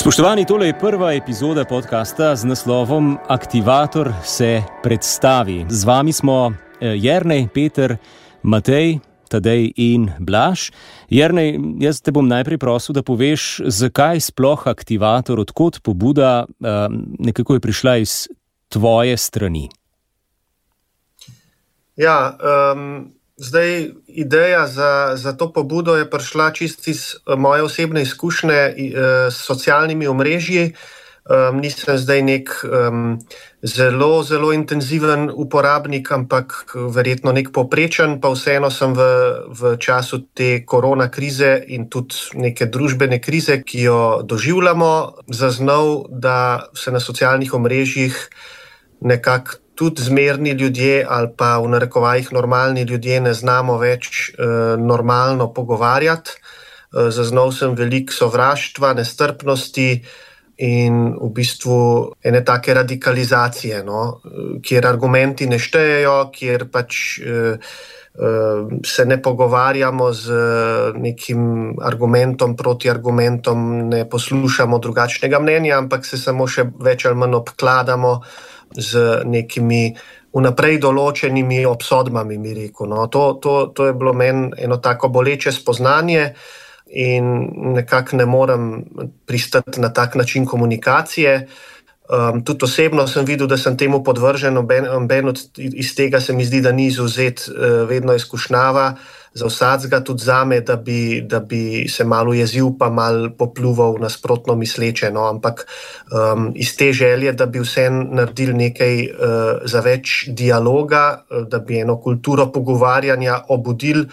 Spoštovani, tole je prva epizoda podcasta z naslovom Aktivator se predstavi. Z vami smo eh, Jrnej, Peter, Matej, Tadej in Blaž. Jrnej, jaz te bom najprej prosil, da poveš, zakaj sploh aktivator, odkot pobuda eh, nekako je prišla iz tvoje strani. Ja, um, zdaj ideja za, za to pobudo je prišla čist iz eh, moje osebne izkušnje uh, s socialnimi omrežji. Um, nisem zdaj nek um, zelo, zelo intenziven uporabnik, ampak verjetno nek poprečen, pa vseeno sem v, v času te korona krize in tudi neke družbene krize, ki jo doživljamo, zaznal, da se na socialnih omrežjih nekako tudi zmerni ljudje ali pa v narekovajih normalni ljudje ne znamo več uh, normalno pogovarjati. Uh, zaznal sem veliko sovraštva, nestrpnosti in v bistvu ene take radikalizacije, no, kjer argumenti ne štejejo, kjer pač. Uh, Se ne pogovarjamo z nekim argumentom proti argumentom, ne poslušamo drugačnega mnenja, ampak se samo še več ali manj obkladamo uh, z nekimi vnaprej določenimi obsodbami. Rekel, no. to, to, to je bilo meni eno tako boleče spoznanje. In nekako ne morem pristati na tak način komunikacije. Um, tudi osebno sem videl, da sem temu podvržen, noben od iz tega se mi zdi, da ni izuzet, uh, vedno izkušnjava. Uh, za vsakega, tudi za me, da bi, da bi se malo jezil, pa malo popluval nasprotno misleče. No? Ampak um, iz te želje, da bi vse naredili nekaj uh, za več dialoga, uh, da bi eno kulturo pogovarjanja obudili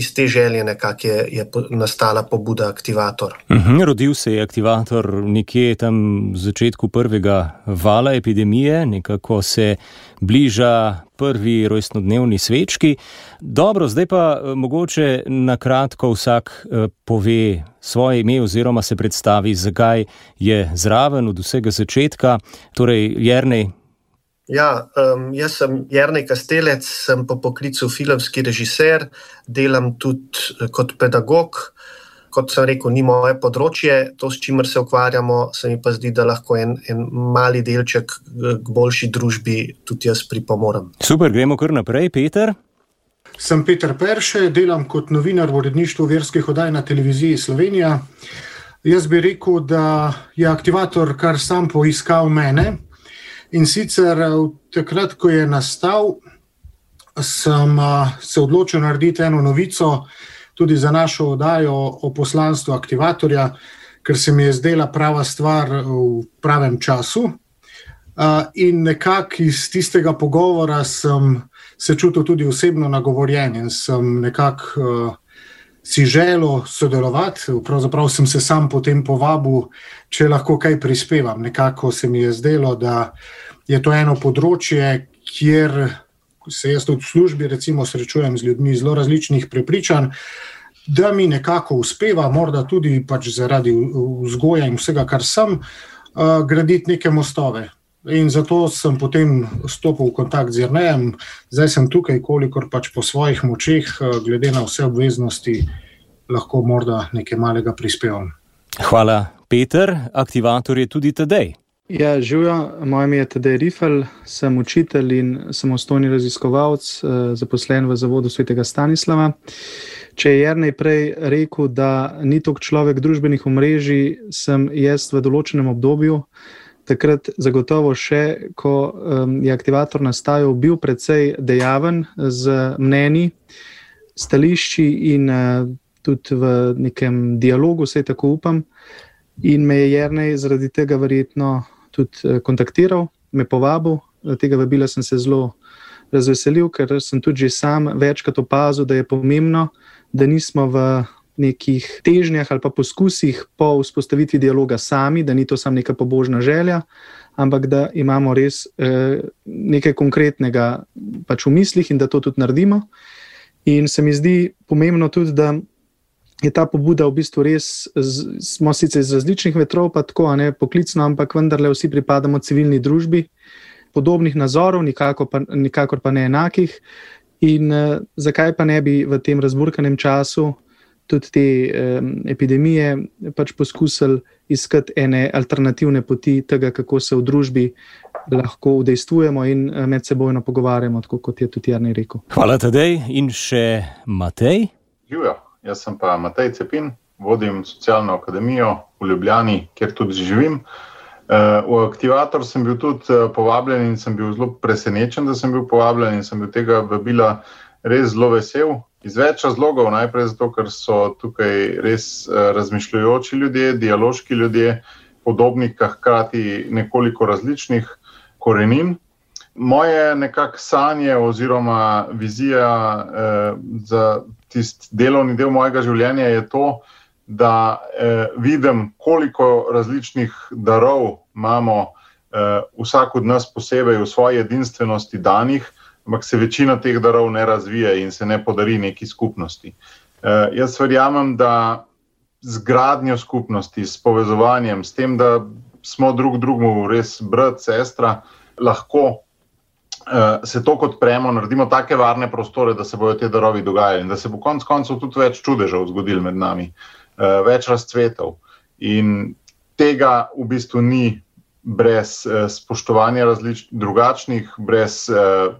iz te želje nekako je, je nastala pobuda Aktivator. Uh mhm, -huh, rodil se je Aktivator nekje tam v začetku prvega vala epidemije, nekako se bliža prvi rojstnodnevni svečki. Dobro, zdaj pa eh, mogoče na kratko vsak eh, pove svoje ime oziroma se predstavi, zakaj je zraven od vsega začetka. Torej, Jrnej, Ja, um, jaz sem Jrnej Kastelec, sem po poklicu filmski režiser, delam tudi eh, kot pedagog. Kot sem rekel, ni moje področje, to, s čimer se ukvarjamo, se mi pa zdi, da lahko en, en mali delček eh, k boljši družbi tudi jaz pripomorem. Super, gremo kar naprej, Peter. Sem Peter Perše, delam kot novinar v uredništvu verskih oddaj na televiziji Slovenija. Jaz bi rekel, da je aktivator kar sam poiskal mene. In sicer eh, takrat, ko je nastal, sem eh, se odločil narediti eno novico tudi za našo oddajo o poslanstvu aktivatorja, ker se mi je zdela prava stvar v pravem času. In nekako iz tistega pogovora sem se čutil tudi osebno nagovorjen in sem nekako si želel sodelovati. Pravzaprav sem se sam potem povabil, če lahko kaj prispevam. Nekako se mi je zdelo, da je to eno področje, kjer se jaz tudi v službi recimo, srečujem z ljudmi zelo različnih prepričanj. Da mi nekako uspeva, morda tudi pač zaradi vzgoja in vsega, kar sem, uh, graditi neke mostove. In zato sem potem stopil v kontakt z Jrnejem, zdaj sem tukaj, kolikor pač po svojih močeh, glede na vse obveznosti, lahko morda nekaj malega prispevam. Hvala, Peter. Aktivator je tudi tedej. Ja, živijo, moje ime je Tedej Rifel, sem učitelj in samostojni raziskovalec, eh, zaposlen v Zavodu svetega Stanislava. Če je Jrnej prej rekel, da ni tok človek družbenih omrežij, sem jaz v določenem obdobju takrat zagotovo še, ko je aktivator nastajal, bil precej dejaven z mnenji, stališči in uh, tudi v nekem dialogu, vse tako upam. In me je Jrnej zaradi tega verjetno tudi uh, kontaktiral, me povabil, tega vabila sem se zelo razveselil, ker sem tudi sam večkrat opazil, da je pomembno, da nismo v nekih težnjah ali pa poskusih po vzpostavitvi dialoga sami, da ni to samo neka pobožna želja, ampak da imamo res eh, nekaj konkretnega pač v mislih in da to tudi naredimo. In se mi zdi pomembno tudi, da je ta pobuda v bistvu res, z, smo sicer iz različnih vetrov, pa tako, ne poklicno, ampak vendarle vsi pripadamo civilni družbi. Podobnih nazorov, nikakor pa, nikakor pa ne enakih. In uh, zakaj pa ne bi v tem razburkanem času tudi te um, epidemije pač poskusili iskati ene alternativne poti tega, kako se v družbi lahko udejstvujemo in med sebojno pogovarjamo, tako kot je tudi Jarni rekel. Hvala, Tadej in še Matej. Živijo, jaz sem pa Matej Cepin, vodim socialno akademijo v Ljubljani, kjer tudi živim. V aktivator sem bil tudi povabljen in sem bil zelo presenečen, da sem bil povabljen in sem bil tega vabila res zelo vesel. Iz več razlogov. Najprej zato, ker so tukaj res uh, razmišljujoči ljudje, dialoški ljudje, podobni, a hkrati nekoliko različnih korenin. Moje nekakšne sanje oziroma vizija eh, za tisti delovni del mojega življenja je to, da eh, vidim, koliko različnih darov imamo eh, vsak od nas posebej v svoji edinstvenosti danih ampak se večina teh darov ne razvije in se ne podari neki skupnosti. Uh, jaz verjamem, da z gradnjo skupnosti, s povezovanjem, s tem, da smo drug drugemu res brat, sestra, lahko se to kot premo, naredimo take varne prostore, da se bodo te darovi dogajali in da se bo konec koncev tudi več čudežev zgodil med nami, uh, več razcvetov. In tega v bistvu ni brez uh, spoštovanja različnih, drugačnih, brez uh,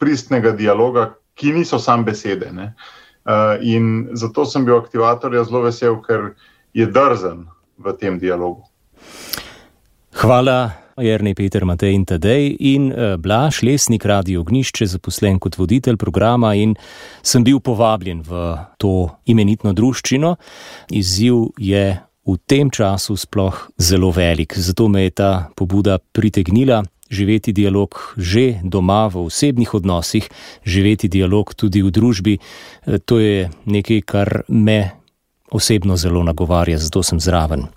pristnega dialoga, ki niso samo besede. Uh, in zato sem bil aktivatorja zelo vesel, ker je drzen v tem dialogu. Hvala. Jernej Peter Matej in Tadej in uh, Blaž, lesnik Radio Ognišče, zaposlen kot voditelj programa in sem bil povabljen v to imenitno druščino. Izziv je v tem času sploh zelo velik, zato me je ta pobuda pritegnila živeti dialog že doma v osebnih odnosih, živeti dialog tudi v družbi. Eh, to je nekaj, kar me osebno zelo nagovarja, zato sem zraven.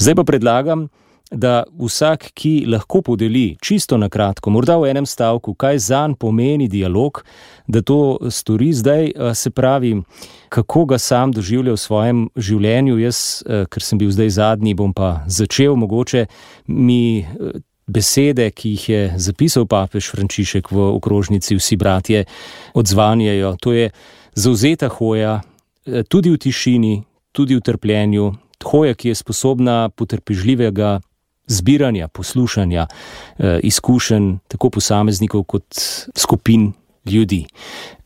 Zdaj pa predlagam, da vsak, ki lahko podeli čisto na kratko, morda v enem stavku, kaj zanj pomeni dialog, da to stori zdaj, se pravi, kako ga sam doživlja v svojem življenju. Jaz, ker sem bil zdaj zadnji, bom pa začel, mogoče mi besede, ki jih je zapisal papež Frančišek v okrožnici Vsi bratje, odzvanjajo. To je zauzeta hoja, tudi v tišini, tudi v trpljenju, hoja, ki je sposobna potrpežljivega zbiranja, poslušanja, eh, izkušenj tako posameznikov kot skupin ljudi.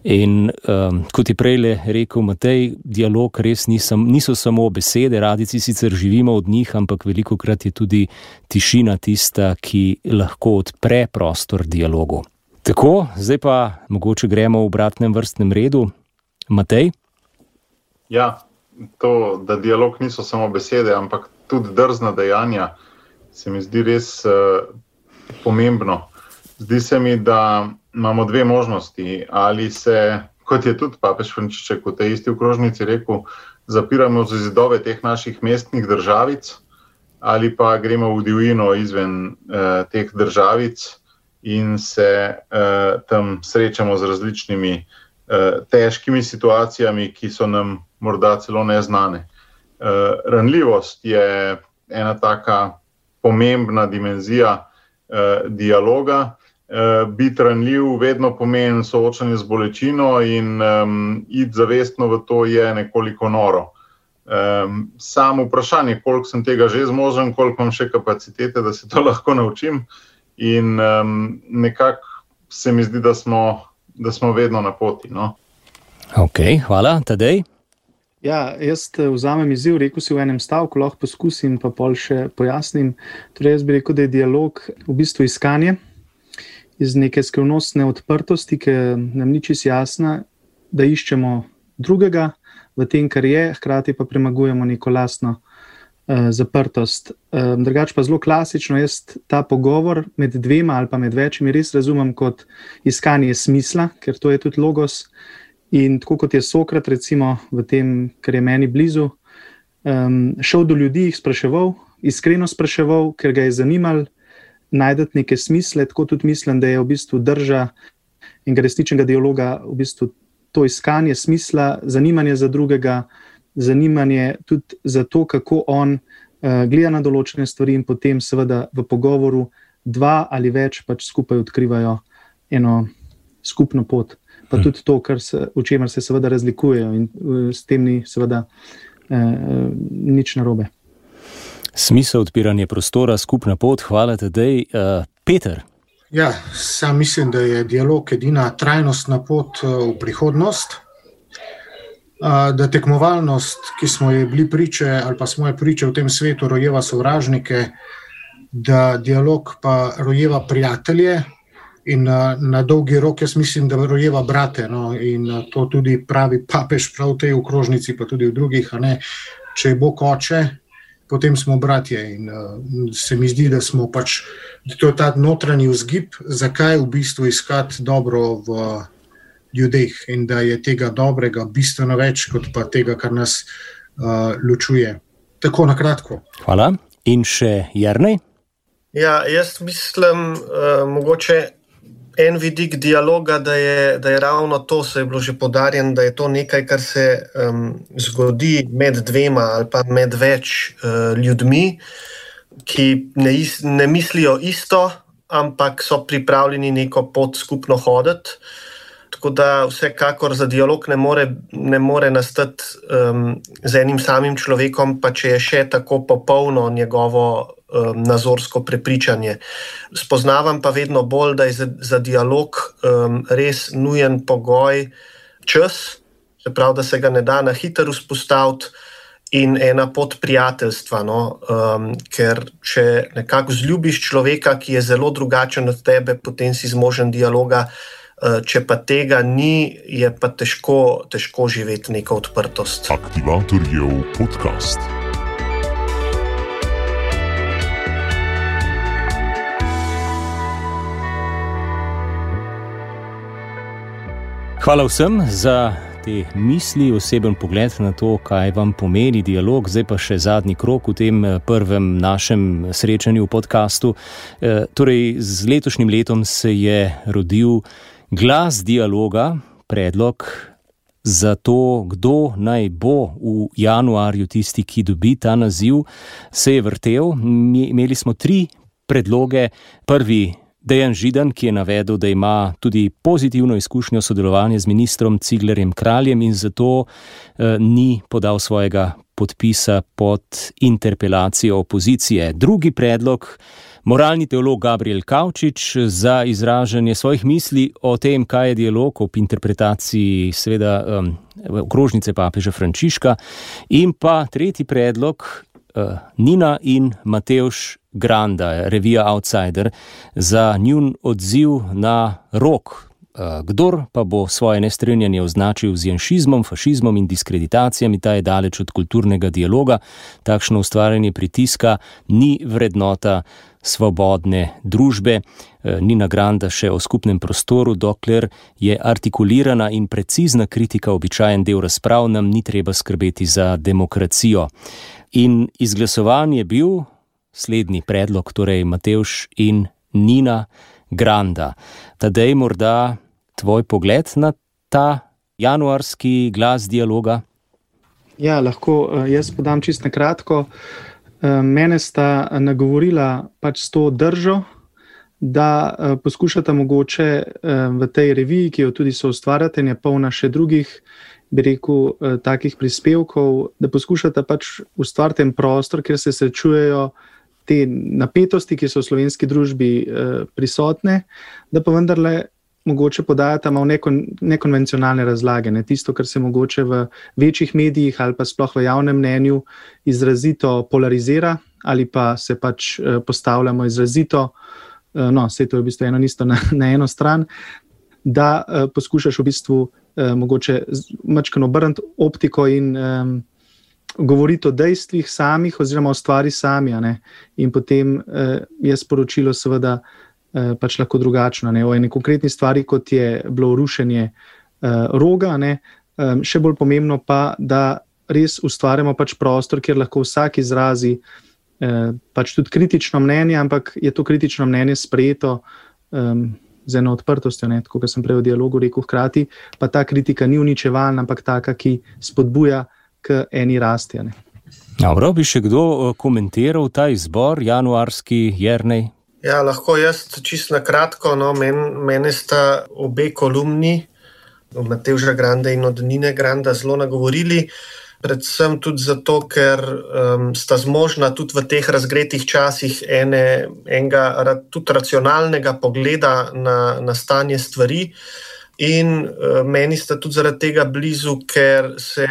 In um, kot je prej rekel Matej, dialog res nisem, niso samo besede, radici sicer živimo od njih, ampak veliko krat je tudi tišina tista, ki lahko odpre prostor dialogu. Tako, zdaj pa mogoče gremo v obratnem vrstnem redu. Matej? Ja, to, da dialog niso samo besede, ampak tudi drzna dejanja, se mi zdi res uh, pomembno. Zdi se mi, da imamo dve možnosti. Ali se, kot je tudi papež Frančišek v tej isti okrožnici rekel, zapiramo za zidove teh naših mestnih državic, ali pa gremo v divjino izven eh, teh državic in se eh, tam srečamo z različnimi eh, težkimi situacijami, ki so nam morda celo neznane. Eh, ranljivost je ena taka pomembna dimenzija eh, dialoga. Uh, biti ranljiv vedno pomeni soočanje z bolečino, in um, iti zavestno v to je nekoliko noro. Um, samo vprašanje, koliko sem tega že zmožen, koliko imam še kapacitete, da se to lahko naučim. In um, nekako se mi zdi, da smo, da smo vedno na poti. No? Ok, hvala, Tadej. Ja, jaz eh, vzamem izziv, rekel si v enem stavku, lahko poskusim, pa pol še pojasnim. Torej, jaz bi rekel, da je dialog v bistvu iskanje iz neke skrivnostne odprtosti, ki nam ni čisto jasna, da iščemo drugega v tem, kar je, hkrati pa premagujemo neko lastno uh, zaprtost. Um, drugač pa zelo klasično, jaz ta pogovor med dvema ali pa med večjimi res razumem kot iskanje smisla, ker to je tudi logos. In tako kot je Sokrat, recimo v tem, kar je meni blizu, um, šel do ljudi, jih spraševal, iskreno spraševal, ker ga je zanimalo najti neke smisle, tako tudi mislim, da je v bistvu drža in resničnega dialoga v bistvu to iskanje smisla, zanimanje za drugega, zanimanje tudi za to, kako on uh, gleda na določene stvari, in potem, seveda, v pogovoru dva ali več pač skupaj odkrivajo eno skupno pot. Pa tudi to, se, v čemer se seveda razlikujejo in s tem ni seveda eh, nič narobe. Smisel odpiranja prostora, skupna pot, hvala te, da je uh, Peter. Ja, sam mislim, da je dialog edina trajnostna pot uh, v prihodnost. Da tekmovalnost, ki smo ji bili priče, ali pa smo jo priče v tem svetu, rojeva sovražnike, da dialog pa rojeva prijatelje. In na, na dolgi rok, jaz mislim, da rojeva brate. No, in to tudi pravi papež, prav v tej okrožnici, pa tudi v drugih. Če je Bog oče, potem smo bratje. In uh, se mi zdi, da smo pač, da to je ta notranji vzgib, zakaj v bistvu iskati dobro v ljudeh in da je tega dobrega bistveno več, kot pa tega, kar nas uh, ločuje. Tako na kratko. Hvala. In še Jrnej? Ja, jaz mislim, uh, mogoče en vidik dialoga, da je, da je ravno to, se je bilo že podarjeno, da je to nekaj, kar se um, zgodi med dvema ali pa med več uh, ljudmi, ki ne, is, ne mislijo isto, ampak so pripravljeni neko pot skupno hoditi. Tako da vsekakor za dialog ne more, ne more nastati um, z enim samim človekom, pa če je še tako popolno njegovo um, nazorsko prepričanje. Spoznavam pa vedno bolj, da je za, za dialog um, res nujen pogoj čas, se pravi, da se ga ne da na hitro vzpostaviti. In ena pot prijateljstva, no? um, ker če nekako zljubiš človeka, ki je zelo drugačen od tebe, potem si zmožen dialoga. Uh, če pa tega ni, je pa težko, težko živeti neko odprtost. Aktivator je Hvala vsem za te misli, oseben pogled na to, kaj vam pomeni dialog. Zdaj pa še zadnji krok v tem eh, prvem našem srečanju v podkastu. E, torej, z letošnjim letom se je rodil glas dialoga, predlog. Za to, kdo naj bo v januarju tisti, ki dobi ta naziv, se je vrtel. Mi, imeli smo tri predloge. Prvi Dejan Židan, ki je navedel, da ima tudi pozitivno izkušnjo sodelovanja z ministrom Ciglerjem Kraljem in zato eh, ni podal svojega podpisa pod interpelacijo opozicije. Drugi predlog, moralni teolog Gabriel Kavčič za izražanje svojih misli o tem, kaj je dialog ob interpretaciji sveda um, okrožnice papeža Frančiška. In pa tretji predlog, uh, Nina in Mateuš Granda, revija Outsider, za njun odziv na rok. Eh, kdor pa bo svoje nestrinjanje označil z janšizmom, fašizmom in diskreditacijami, ta je daleč od kulturnega dialoga. Takšno ustvarjanje pritiska ni vrednota svobodne družbe. Eh, ni nagrada še o skupnem prostoru, dokler je artikulirana in precizna kritika običajen del razprav, nam ni treba skrbeti za demokracijo. In izglasovan je bil slednji predlog, torej Mateoš in Nina Granda. Tadej, morda tvoj pogled na ta januarski glas dialoga? Ja, lahko eh, jaz podam čist na kratko. Eh, mene sta nagovorila pač s to držo, da eh, poskušata mogoče v tej reviji, ki jo tudi so ustvarjate, je polna še drugih bi rekel, takih prispevkov, da poskušate pač ustvariti prostor, kjer se srečujejo te napetosti, ki so v slovenski družbi eh, prisotne, da pa vendarle mogoče podajate malo nekon, nekonvencionalne razlage, ne tisto, kar se mogoče v večjih medijih ali pa sploh v javnem mnenju izrazito polarizira ali pa se pač eh, postavljamo izrazito. Eh, no, vse to je v bistvu eno isto na, na eno stran, da uh, poskušaš v bistvu uh, mogoče malo obrniti optiko in um, govoriti o dejstvih samih, oziroma o stvari sami. In potem uh, je sporočilo, seveda, uh, pač lahko drugačno. Ne? O eni konkretni stvari, kot je bilo rušenje uh, roga, um, še bolj pomembno pa, da res ustvarjamo pač prostor, kjer lahko vsak izrazi. Pač tudi kritično mnenje, ampak je to kritično mnenje sprejeto um, z eno odprtostjo, kot sem prej v dialogu rekel, hkrati pa ta kritika ni uničevalna, ampak taka, ki spodbuja k eni rasti. Dobro, bi še kdo eh, komentiral ta izbor, januarski Jrnej? Ja, lahko jaz čisto na kratko. No, men, mene sta obe kolumni Mateža Grande in od Nine Granda zelo nagovorili. Predvsem tudi zato, ker um, sta zmožna tudi v teh razgretih časih ene, enega tudi racionalnega pogleda na, na stanje stvari. In uh, meni sta tudi zaradi tega blizu, ker se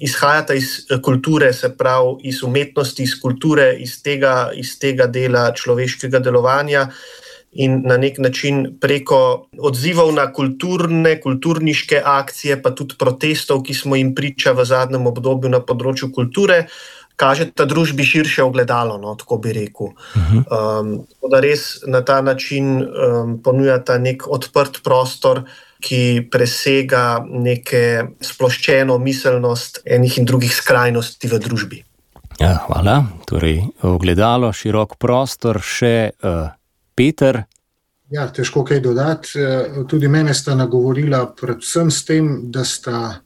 izhajata iz kulture, se pravi iz umetnosti, iz kulture, iz tega, iz tega dela človeškega delovanja in na nek način preko odzivov na kulturne, kulturniške akcije, pa tudi protestov, ki smo jim priča v zadnjem obdobju na področju kulture, kaže ta družbi širše ogledalo, no, tako bi rekel. Um, da res na ta način um, ponujata nek odprt prostor. Ki presega neko sploščeno miselnost enih in drugih skrajnosti v družbi. Ja, hvala. Torej, ogledalo, širok prostor, še uh, Peter. Ja, težko kaj dodati. Eh, tudi mene sta nagovorila, predvsem s tem, da sta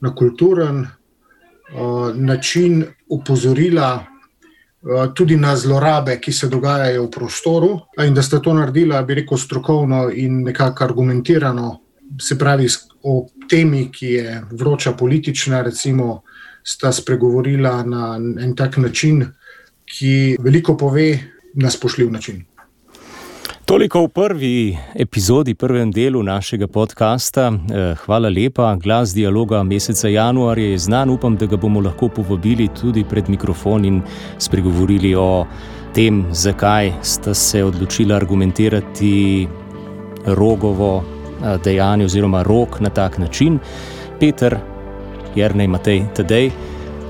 na kulturen uh, način upozorila uh, tudi na zlorabe, ki se dogajajo v prostoru, in da sta to naredila, bi rekel, strokovno in nekako argumentirano. Se pravi, o temi, ki je vroča politična, recimo, sta spregovorila na en tak način, ki veliko pove na spoštljiv način. Toliko v prvi epizodi, prvem delu našega podcasta. Eh, hvala lepa. Glas dialoga meseca januarja je znan. Upam, da ga bomo lahko povabili tudi pred mikrofon in spregovorili o tem, zakaj sta se odločila argumentirati rogovo dejanje oziroma rok na tak način. Peter, Jrnej Matej, tedej.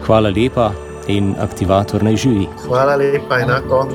Hvala lepa in aktivator naj živi. Hvala lepa, enako.